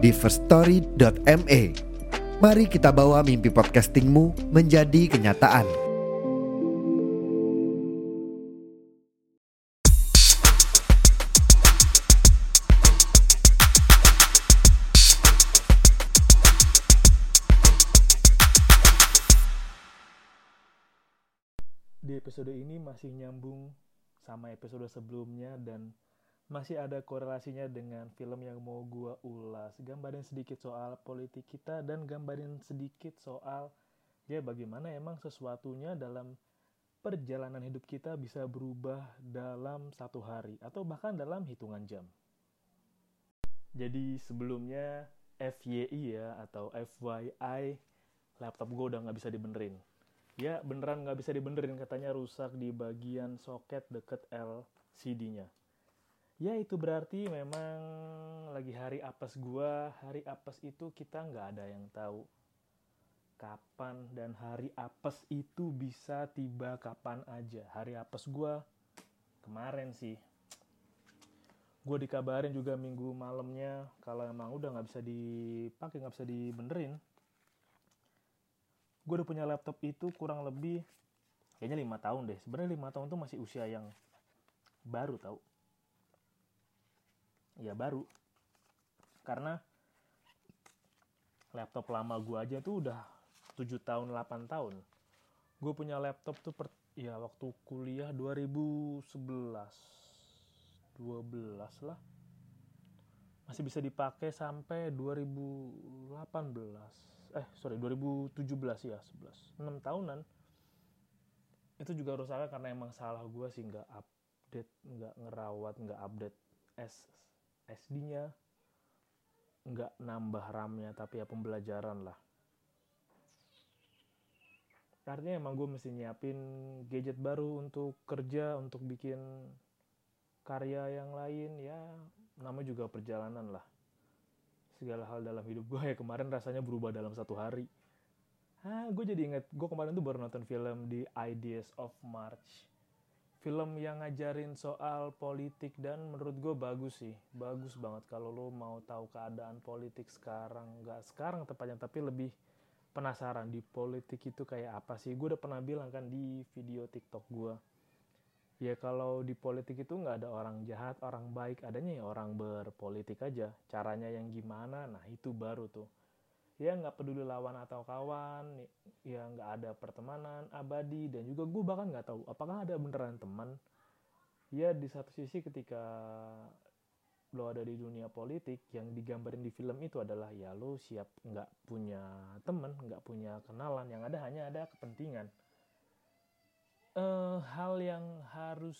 di firststory.me. Mari kita bawa mimpi podcastingmu menjadi kenyataan. Di episode ini masih nyambung sama episode sebelumnya dan masih ada korelasinya dengan film yang mau gua ulas. Gambarin sedikit soal politik kita dan gambarin sedikit soal ya bagaimana emang sesuatunya dalam perjalanan hidup kita bisa berubah dalam satu hari atau bahkan dalam hitungan jam. Jadi sebelumnya FYI ya atau FYI laptop gue udah nggak bisa dibenerin. Ya beneran nggak bisa dibenerin katanya rusak di bagian soket deket LCD-nya. Ya itu berarti memang lagi hari apes gua. Hari apes itu kita nggak ada yang tahu kapan dan hari apes itu bisa tiba kapan aja. Hari apes gua kemarin sih. Gue dikabarin juga minggu malamnya kalau emang udah nggak bisa dipakai nggak bisa dibenerin gue udah punya laptop itu kurang lebih kayaknya lima tahun deh sebenarnya lima tahun tuh masih usia yang baru tau ya baru. Karena laptop lama gue aja tuh udah 7 tahun 8 tahun. Gue punya laptop tuh per, ya waktu kuliah 2011 12 lah. Masih bisa dipakai sampai 2018 eh sorry 2017 ya 11 6 tahunan. Itu juga rusaknya karena emang salah gue sih nggak update nggak ngerawat nggak update S SD-nya nggak nambah RAM-nya tapi ya pembelajaran lah. Artinya emang gue mesti nyiapin gadget baru untuk kerja untuk bikin karya yang lain ya namanya juga perjalanan lah. Segala hal dalam hidup gue ya kemarin rasanya berubah dalam satu hari. Ah gue jadi inget gue kemarin tuh baru nonton film di Ideas of March film yang ngajarin soal politik dan menurut gue bagus sih. Bagus banget kalau lo mau tahu keadaan politik sekarang. Nggak sekarang tepatnya tapi lebih penasaran di politik itu kayak apa sih. Gue udah pernah bilang kan di video TikTok gue ya kalau di politik itu nggak ada orang jahat orang baik adanya ya orang berpolitik aja. Caranya yang gimana? Nah itu baru tuh ya nggak peduli lawan atau kawan ya nggak ada pertemanan abadi dan juga gue bahkan nggak tahu apakah ada beneran teman. Ya di satu sisi ketika lo ada di dunia politik yang digambarin di film itu adalah ya lo siap nggak punya teman nggak punya kenalan yang ada hanya ada kepentingan. Uh, hal yang harus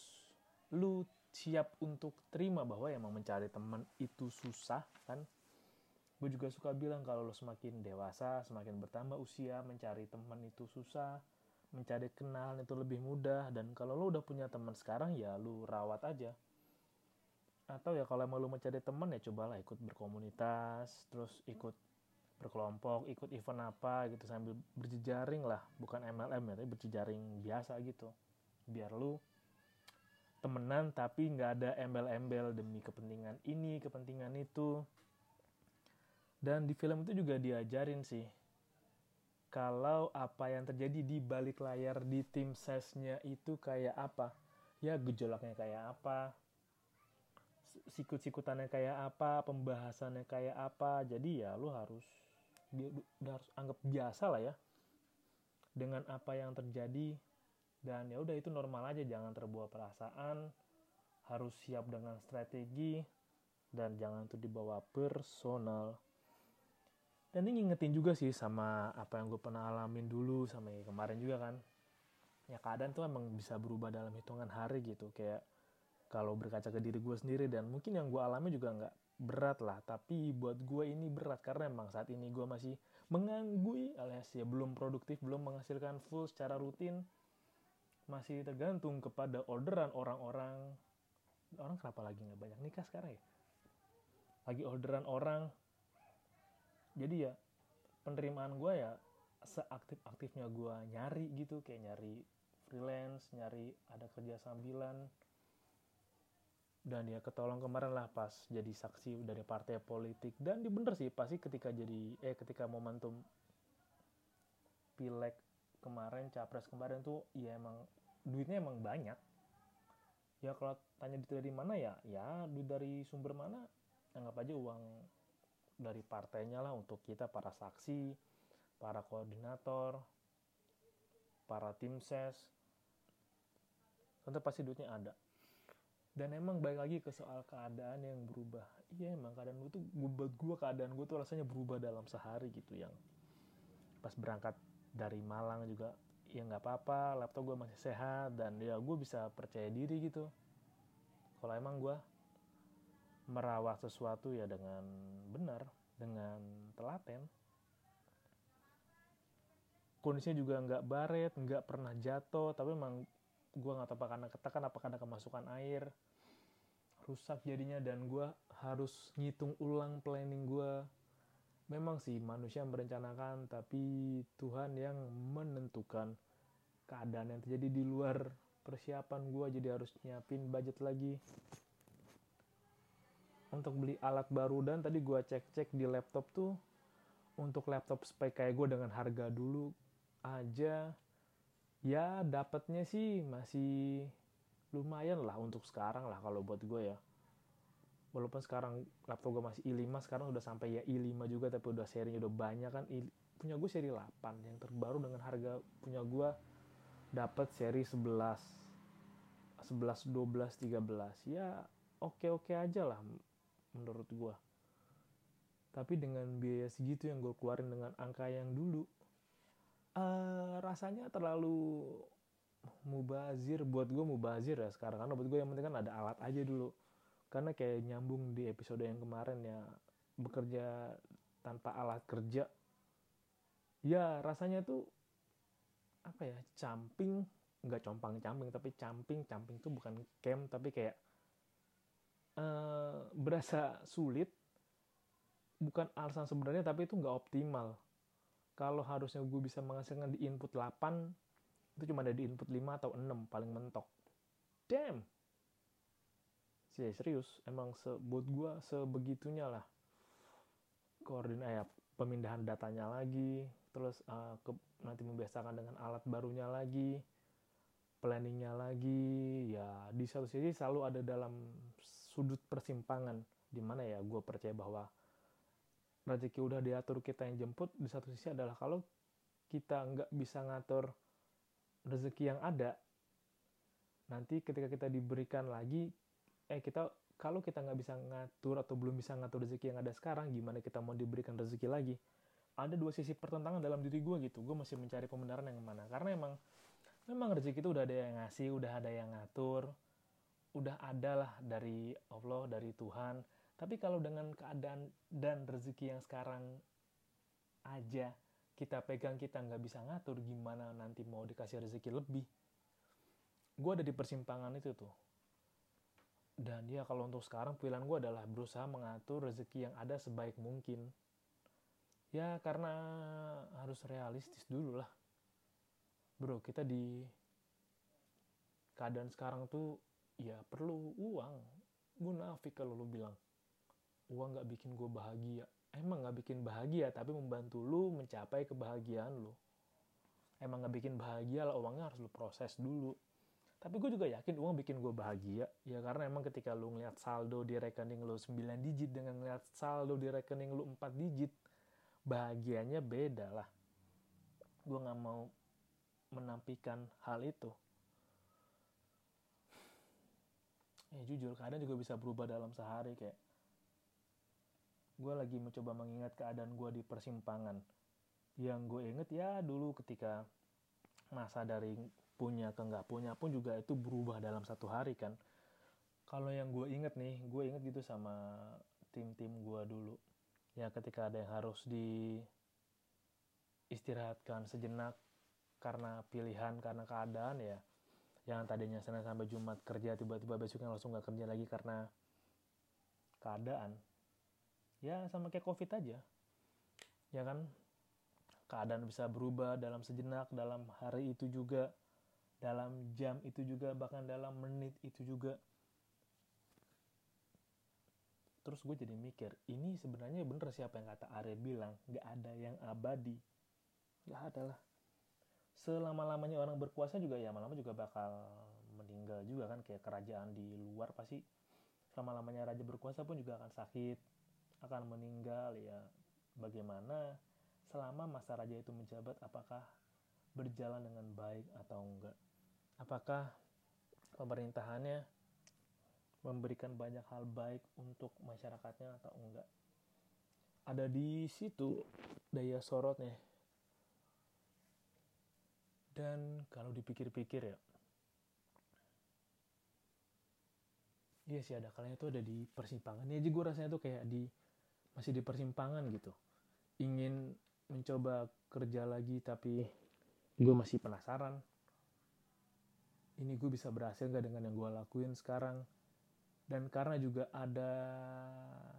lu siap untuk terima bahwa emang mencari teman itu susah kan gue juga suka bilang kalau lo semakin dewasa semakin bertambah usia mencari teman itu susah mencari kenal itu lebih mudah dan kalau lo udah punya teman sekarang ya lu rawat aja. Atau ya kalau emang lo mencari teman ya cobalah ikut berkomunitas terus ikut berkelompok ikut event apa gitu sambil berjejaring lah. Bukan MLM ya tapi berjejaring biasa gitu. Biar lu temenan tapi nggak ada embel-embel demi kepentingan ini kepentingan itu dan di film itu juga diajarin sih kalau apa yang terjadi di balik layar di tim sesnya itu kayak apa? Ya gejolaknya kayak apa? Sikut-sikutannya kayak apa? Pembahasannya kayak apa? Jadi ya lu harus harus anggap biasa lah ya dengan apa yang terjadi. Dan ya udah itu normal aja jangan terbawa perasaan harus siap dengan strategi dan jangan itu dibawa personal dan ini ngingetin juga sih sama apa yang gue pernah alamin dulu sama yang kemarin juga kan. Ya keadaan tuh emang bisa berubah dalam hitungan hari gitu. Kayak kalau berkaca ke diri gue sendiri dan mungkin yang gue alami juga nggak berat lah tapi buat gue ini berat karena emang saat ini gue masih menganggui alias ya belum produktif belum menghasilkan full secara rutin. Masih tergantung kepada orderan orang-orang. Orang kenapa lagi nggak banyak nikah sekarang ya? Lagi orderan orang jadi ya penerimaan gue ya seaktif-aktifnya gue nyari gitu kayak nyari freelance nyari ada kerja sambilan. Dan ya ketolong kemarin lah pas jadi saksi dari partai politik. Dan di bener sih pasti ketika jadi eh ketika momentum pileg kemarin capres kemarin tuh ya emang duitnya emang banyak. Ya kalau tanya duit dari mana ya? Ya duit dari sumber mana? Anggap aja uang dari partainya lah untuk kita para saksi para koordinator para tim ses. Tentu pasti duitnya ada. Dan emang balik lagi ke soal keadaan yang berubah. Iya emang keadaan gue tuh buat gue keadaan gue tuh rasanya berubah dalam sehari gitu yang pas berangkat dari Malang juga ya nggak apa-apa laptop gue masih sehat dan ya gue bisa percaya diri gitu. Kalau emang gue merawat sesuatu ya dengan benar dengan telaten. Kondisinya juga nggak baret nggak pernah jatuh tapi emang gue nggak tahu karena ketekan apa karena kemasukan air. Rusak jadinya dan gue harus ngitung ulang planning gue memang sih manusia merencanakan tapi Tuhan yang menentukan keadaan yang terjadi di luar persiapan gue jadi harus nyiapin budget lagi untuk beli alat baru dan tadi gue cek-cek di laptop tuh untuk laptop spek kayak gue dengan harga dulu aja ya dapatnya sih masih lumayan lah untuk sekarang lah kalau buat gue ya. Walaupun sekarang laptop gue masih i5 sekarang udah sampai ya i5 juga tapi udah serinya udah banyak kan. I, punya gue seri 8 yang terbaru dengan harga punya gue dapat seri 11 11 12 13 ya oke-oke aja lah menurut gue tapi dengan biaya segitu yang gue keluarin dengan angka yang dulu uh, rasanya terlalu mubazir. Buat gue mubazir ya sekarang. Karena buat gue yang penting kan ada alat aja dulu. Karena kayak nyambung di episode yang kemarin ya bekerja tanpa alat kerja. Ya rasanya tuh apa ya camping. Nggak compang camping tapi camping. Camping tuh bukan camp tapi kayak uh, berasa sulit bukan alasan sebenarnya tapi itu nggak optimal. Kalau harusnya gue bisa menghasilkan di input 8 itu cuma ada di input 5 atau 6 paling mentok. Damn! Sih serius emang se buat gue sebegitunya lah. Koordinat ya pemindahan datanya lagi terus uh, ke, nanti membiasakan dengan alat barunya lagi planningnya lagi. Ya di satu sisi selalu ada dalam sudut persimpangan di mana ya gue percaya bahwa rezeki udah diatur kita yang jemput di satu sisi adalah kalau kita nggak bisa ngatur rezeki yang ada nanti ketika kita diberikan lagi eh kita kalau kita nggak bisa ngatur atau belum bisa ngatur rezeki yang ada sekarang gimana kita mau diberikan rezeki lagi? Ada dua sisi pertentangan dalam diri gue gitu gue masih mencari pembenaran yang mana. Karena emang memang rezeki itu udah ada yang ngasih udah ada yang ngatur udah ada lah dari Allah dari Tuhan tapi kalau dengan keadaan dan rezeki yang sekarang aja kita pegang kita nggak bisa ngatur gimana nanti mau dikasih rezeki lebih. Gue ada di persimpangan itu tuh. Dan ya kalau untuk sekarang pilihan gue adalah berusaha mengatur rezeki yang ada sebaik mungkin. Ya karena harus realistis dulu lah. Bro, kita di keadaan sekarang tuh ya perlu uang. Gue nafik kalau lu bilang uang nggak bikin gue bahagia. Emang nggak bikin bahagia tapi membantu lu mencapai kebahagiaan lu. Emang nggak bikin bahagia lah uangnya harus lu proses dulu. Tapi gue juga yakin uang bikin gue bahagia ya karena emang ketika lu ngeliat saldo di rekening lu 9 digit dengan ngeliat saldo di rekening lu 4 digit bahagianya beda lah. Gue nggak mau menampikan hal itu ya jujur kadang juga bisa berubah dalam sehari kayak gue lagi mencoba mengingat keadaan gue di persimpangan. Yang gue inget ya dulu ketika masa dari punya ke nggak punya pun juga itu berubah dalam satu hari kan. Kalau yang gue inget nih gue inget gitu sama tim tim gue dulu. Ya ketika ada yang harus di istirahatkan sejenak karena pilihan karena keadaan ya yang tadinya Senin sampai Jumat kerja tiba-tiba besoknya langsung nggak kerja lagi karena keadaan. Ya sama kayak covid aja. Ya kan? Keadaan bisa berubah dalam sejenak dalam hari itu juga dalam jam itu juga bahkan dalam menit itu juga. Terus gue jadi mikir ini sebenarnya bener siapa yang kata Arya bilang nggak ada yang abadi. Nggak ada lah selama lamanya orang berkuasa juga ya lama juga bakal meninggal juga kan. Kayak kerajaan di luar pasti selama lamanya raja berkuasa pun juga akan sakit akan meninggal ya. Bagaimana selama masa raja itu menjabat apakah berjalan dengan baik atau enggak? Apakah pemerintahannya memberikan banyak hal baik untuk masyarakatnya atau enggak? Ada di situ daya sorotnya dan kalau dipikir-pikir ya iya sih ada kalanya itu ada di persimpangan. Ya jadi gue rasanya tuh kayak di masih di persimpangan gitu. Ingin mencoba kerja lagi tapi gue masih penasaran. Ini gue bisa berhasil gak dengan yang gue lakuin sekarang? Dan karena juga ada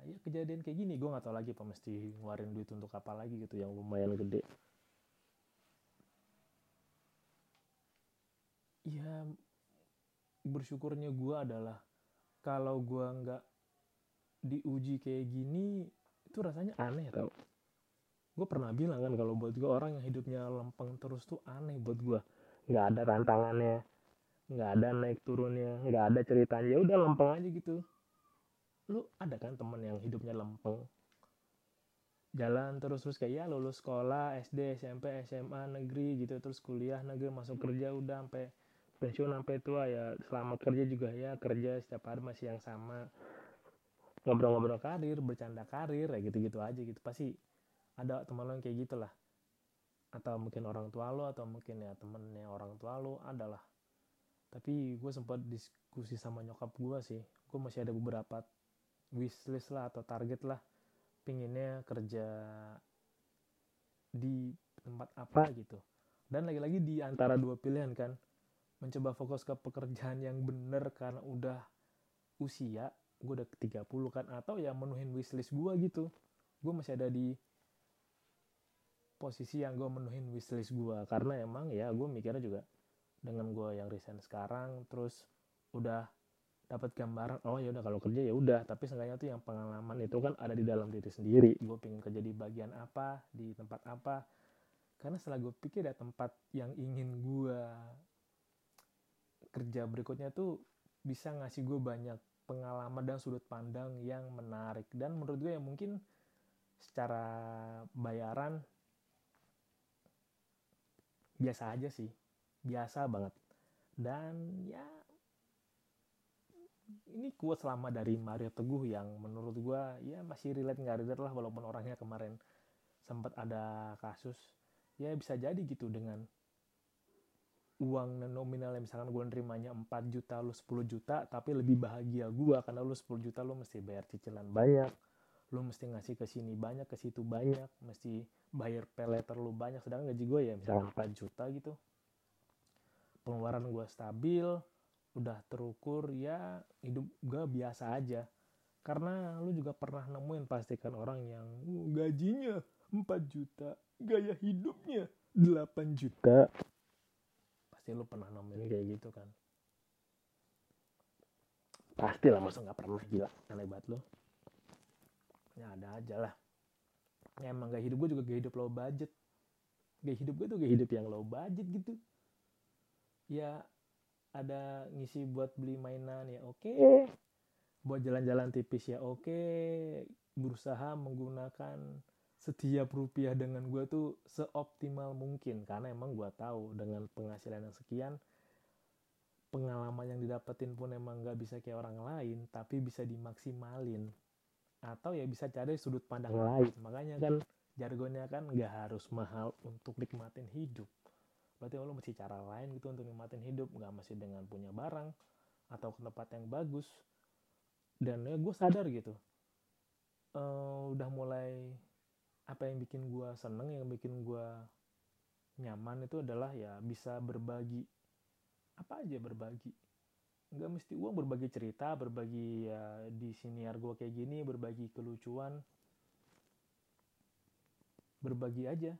ya kejadian kayak gini gue nggak tahu lagi apa mesti ngeluarin duit untuk apa lagi gitu yang lumayan gede ya bersyukurnya gue adalah kalau gue nggak diuji kayak gini itu rasanya aneh tau. Gue pernah bilang kan kalau buat gue orang yang hidupnya lempeng terus tuh aneh buat gue nggak ada tantangannya nggak ada naik turunnya nggak ada ceritanya. Ya udah lempeng aja gitu. Lu ada kan temen yang hidupnya lempeng? Jalan terus terus kayak ya lulus sekolah SD SMP SMA negeri gitu. Terus kuliah negeri masuk kerja udah sampai pensiun sampai tua ya selama kerja juga ya kerja setiap hari masih yang sama. Ngobrol-ngobrol karir bercanda karir ya gitu-gitu aja gitu. Pasti ada teman lo yang kayak gitulah. Atau mungkin orang tua lo atau mungkin ya temennya orang tua lo adalah. Tapi gue sempat diskusi sama nyokap gue sih. Gue masih ada beberapa wishlist lah atau target lah. Pinginnya kerja di tempat apa gitu. Dan lagi-lagi di antara dua pilihan kan mencoba fokus ke pekerjaan yang bener karena udah usia gue udah ke 30 kan atau ya menuhin wishlist gue gitu. Gue masih ada di posisi yang gue menuhin wishlist gue karena emang ya gue mikirnya juga dengan gue yang resign sekarang terus udah dapat gambaran oh ya udah kalau kerja ya udah. Tapi seenggaknya tuh yang pengalaman itu kan ada di dalam diri sendiri. Gue pengen kerja di bagian apa di tempat apa. Karena setelah gue pikir ada tempat yang ingin gue kerja berikutnya tuh bisa ngasih gue banyak pengalaman dan sudut pandang yang menarik. Dan menurut gue ya mungkin secara bayaran biasa aja sih. Biasa banget. Dan ya ini kuat selama dari Mario Teguh yang menurut gue ya masih relate nggak relate lah walaupun orangnya kemarin sempat ada kasus. Ya bisa jadi gitu dengan uang nominal yang misalkan gue nerimanya 4 juta lu 10 juta tapi lebih bahagia gue karena lu 10 juta lu mesti bayar cicilan banyak lu mesti ngasih ke sini banyak ke situ banyak mesti bayar peleter lu banyak sedangkan gaji gue ya misalkan 4 juta gitu. Pengeluaran gue stabil udah terukur ya hidup gue biasa aja. Karena lu juga pernah nemuin pastikan orang yang gajinya 4 juta gaya hidupnya 8 juta pasti lu pernah nemuin kayak gitu kan. Pasti lah masa nggak pernah gila. Aneh banget lu. Ya ada aja lah. Ya, emang gaya hidup gue juga gaya hidup low budget. Gaya hidup gue tuh gaya hidup yang low budget gitu. Ya ada ngisi buat beli mainan ya oke. Okay. buat jalan-jalan tipis ya oke. Okay. berusaha menggunakan setiap rupiah dengan gue tuh seoptimal mungkin. Karena emang gue tahu dengan penghasilan yang sekian pengalaman yang didapetin pun emang nggak bisa kayak orang lain tapi bisa dimaksimalin. Atau ya bisa cari sudut pandang lain. makanya kan jargonnya kan nggak harus mahal untuk nikmatin hidup. Berarti lo mesti cara lain gitu untuk nikmatin hidup. Nggak masih dengan punya barang atau ke tempat yang bagus. Dan ya gue sadar gitu uh, udah mulai apa yang bikin gue seneng yang bikin gue nyaman itu adalah ya bisa berbagi apa aja berbagi. Nggak mesti uang berbagi cerita berbagi ya di siniar gue kayak gini berbagi kelucuan. Berbagi aja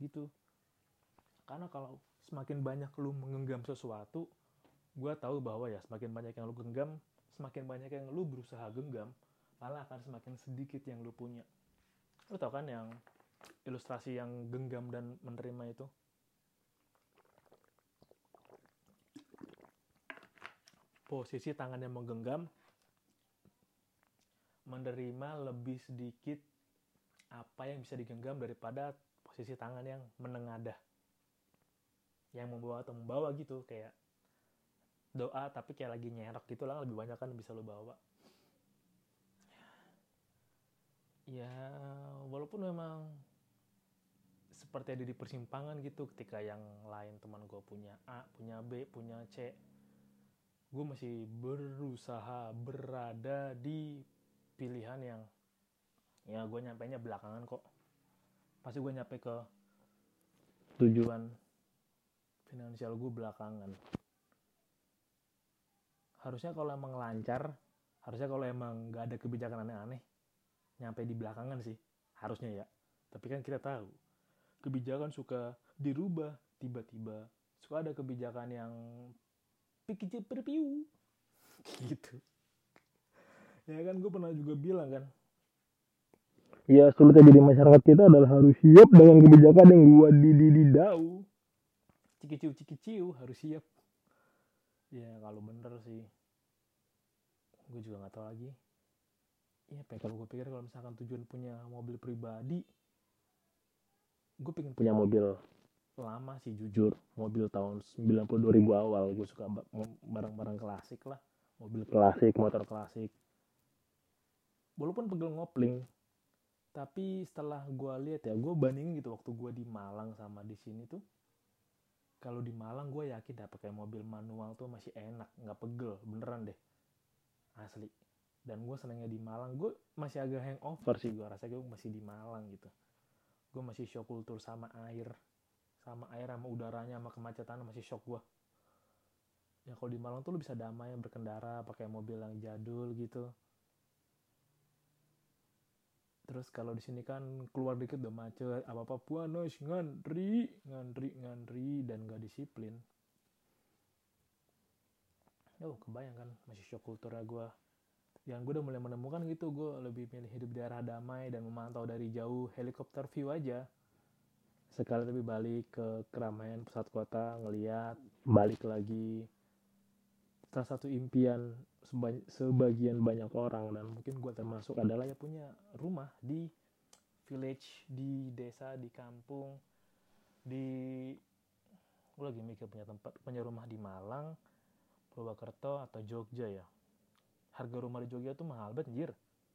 gitu. Karena kalau semakin banyak lu menggenggam sesuatu gue tahu bahwa ya semakin banyak yang lu genggam semakin banyak yang lu berusaha genggam malah akan semakin sedikit yang lu punya lu tau kan yang ilustrasi yang genggam dan menerima itu? Posisi tangan yang menggenggam menerima lebih sedikit apa yang bisa digenggam daripada posisi tangan yang menengadah. Yang membawa atau membawa gitu kayak doa tapi kayak lagi nyerok gitu lah lebih banyak kan bisa lo bawa ya walaupun memang seperti ada di persimpangan gitu ketika yang lain teman gue punya A punya B punya C gue masih berusaha berada di pilihan yang ya gue nyampe nya belakangan kok. Pasti gue nyampe ke tujuan finansial gue belakangan. Harusnya kalau emang lancar harusnya kalau emang gak ada kebijakan aneh-aneh nyampe di belakangan sih harusnya ya. Tapi kan kita tahu kebijakan suka dirubah tiba-tiba suka ada kebijakan yang pikir perpiu gitu. Ya kan gue pernah juga bilang kan ya sulitnya jadi masyarakat kita adalah harus siap dengan kebijakan yang gua di di di dau cikiciu cikiciu harus siap. Ya kalau bener sih gue juga nggak tahu lagi ya kalau gue pikir kalau misalkan tujuan punya mobil pribadi gue pengen punya mobil. lama sih jujur. Mobil tahun 92 ribu awal gue suka barang-barang klasik lah. Mobil klasik motor klasik. Walaupun pegel ngopling tapi setelah gue lihat ya gue bandingin gitu waktu gue di Malang sama di sini tuh kalau di Malang gue yakin dah pakai mobil manual tuh masih enak nggak pegel beneran deh. Asli dan gue senengnya di Malang. Gue masih agak hangover sih gue rasa gue masih di Malang gitu. Gue masih shock kultur sama air. Sama air sama udaranya sama kemacetan masih shock gue ya kalau di Malang tuh lu bisa damai berkendara pakai mobil yang jadul gitu. Terus kalau di sini kan keluar dikit udah macet. Apa apa puanos ngantri ngantri ngantri dan gak disiplin. Oh kebayang kan masih shock kulturnya gue yang gue udah mulai menemukan gitu gue lebih milih hidup di daerah damai dan memantau dari jauh helikopter view aja. Sekali lebih balik ke keramaian pusat kota ngeliat balik lagi. Salah satu impian sebagian banyak orang dan mungkin gue termasuk adalah ya punya rumah di village di desa di kampung di gue lagi mikir punya tempat punya rumah di Malang Purwokerto atau Jogja ya harga rumah di Jogja tuh mahal banget anjir.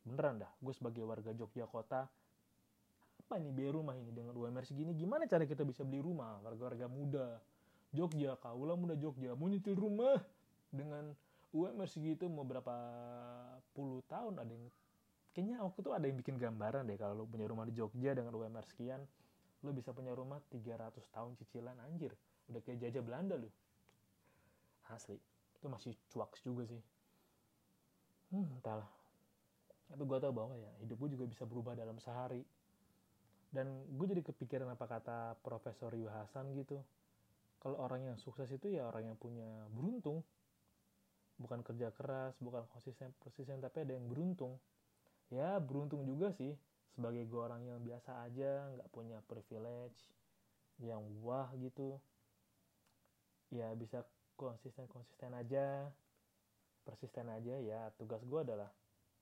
Beneran dah gue sebagai warga Jogja kota apa nih biaya rumah ini dengan UMR segini? Gimana cara kita bisa beli rumah? Warga-warga muda Jogja kaulah muda Jogja mau nyetil rumah dengan UMR segitu mau berapa puluh tahun? Ada yang kayaknya waktu itu ada yang bikin gambaran deh kalau lo punya rumah di Jogja dengan UMR sekian lo bisa punya rumah 300 tahun cicilan anjir. Udah kayak jajah Belanda lo asli. Itu masih cuaks juga sih hmm entahlah. Tapi gue tau bahwa ya hidup gue juga bisa berubah dalam sehari. Dan gue jadi kepikiran apa kata Profesor Yu Hasan gitu. Kalau orang yang sukses itu ya orang yang punya beruntung. Bukan kerja keras bukan konsisten persisten tapi ada yang beruntung. Ya beruntung juga sih. Sebagai gue orang yang biasa aja nggak punya privilege yang wah gitu. Ya bisa konsisten konsisten aja persisten aja ya. Tugas gue adalah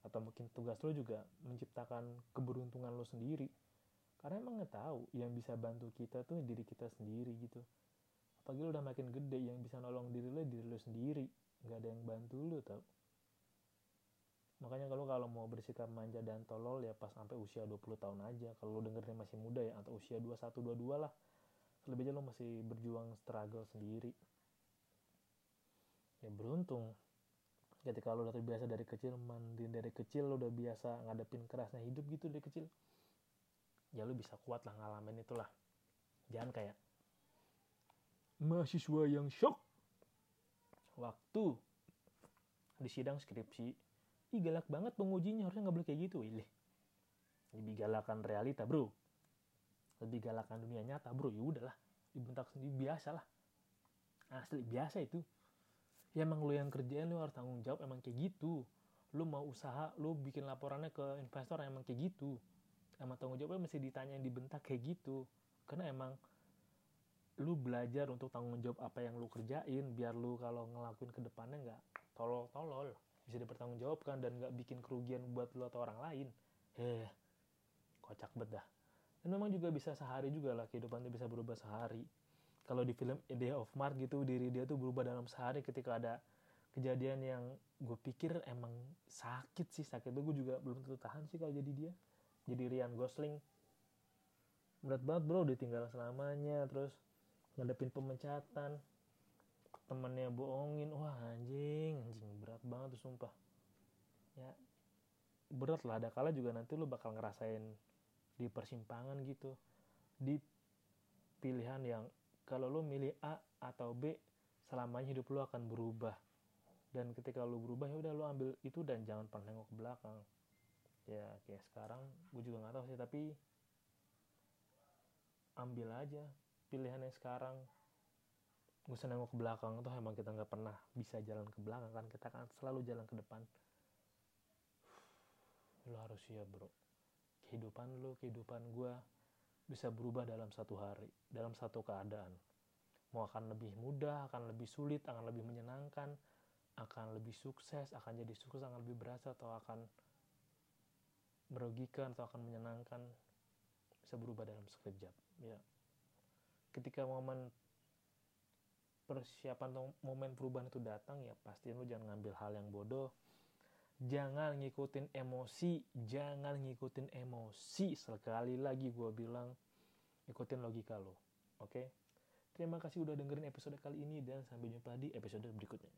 atau mungkin tugas lo juga menciptakan keberuntungan lo sendiri. Karena emang nggak tahu yang bisa bantu kita tuh diri kita sendiri gitu. Apalagi lo udah makin gede yang bisa nolong diri lo diri lo sendiri. Nggak ada yang bantu lu tau. Makanya kalau kalau mau bersikap manja dan tolol ya pas sampai usia 20 tahun aja. Kalau lu dengernya masih muda ya atau usia 21 22 lah. Lebih aja lo masih berjuang struggle sendiri. Ya beruntung ketika lo udah terbiasa dari kecil mandi dari kecil lo udah biasa ngadepin kerasnya hidup gitu dari kecil. Ya lo bisa kuat lah ngalamin itulah. Jangan kayak mahasiswa yang shock. Waktu di sidang skripsi ih galak banget pengujinya harusnya nggak boleh kayak gitu. Ilih. lebih galakan realita bro. Lebih galakan dunia nyata bro. Ya udahlah dibentak sendiri biasa lah. Asli biasa itu ya emang lo yang kerjain lo harus tanggung jawab emang kayak gitu. Lo mau usaha lo bikin laporannya ke investor emang kayak gitu. Emang tanggung jawabnya mesti ditanyain dibentak kayak gitu. Karena emang lu belajar untuk tanggung jawab apa yang lu kerjain biar lu kalau ngelakuin ke depannya nggak tolol-tolol. Bisa dipertanggungjawabkan dan nggak bikin kerugian buat lu atau orang lain. Eh kocak bet dah. Dan memang juga bisa sehari juga lah kehidupan bisa berubah sehari kalau di film A of Mars gitu diri dia tuh berubah dalam sehari ketika ada kejadian yang gue pikir emang sakit sih sakit gue juga belum tentu tahan sih kalau jadi dia. Jadi Ryan Gosling. Berat banget bro ditinggal selamanya terus ngadepin pemecatan. Temennya bohongin wah anjing anjing berat banget tuh sumpah. Ya berat lah ada kala juga nanti lu bakal ngerasain di persimpangan gitu. Di pilihan yang kalau lu milih A atau B selamanya hidup lu akan berubah. Dan ketika lu berubah ya udah lu ambil itu dan jangan pernah nengok ke belakang. Ya kayak sekarang gue juga nggak tahu sih tapi ambil aja pilihannya sekarang. Gak usah nengok ke belakang tuh emang kita nggak pernah bisa jalan ke belakang kan. Kita kan selalu jalan ke depan. Lo harus siap bro. Kehidupan lo kehidupan gue bisa berubah dalam satu hari dalam satu keadaan. Mau akan lebih mudah akan lebih sulit akan lebih menyenangkan akan lebih sukses akan jadi sukses akan lebih berhasil atau akan merugikan atau akan menyenangkan bisa berubah dalam sekejap ya. Ketika momen persiapan atau momen perubahan itu datang ya pasti lu jangan ngambil hal yang bodoh jangan ngikutin emosi jangan ngikutin emosi sekali lagi gue bilang ikutin logika lo oke okay? terima kasih udah dengerin episode kali ini dan sampai jumpa di episode berikutnya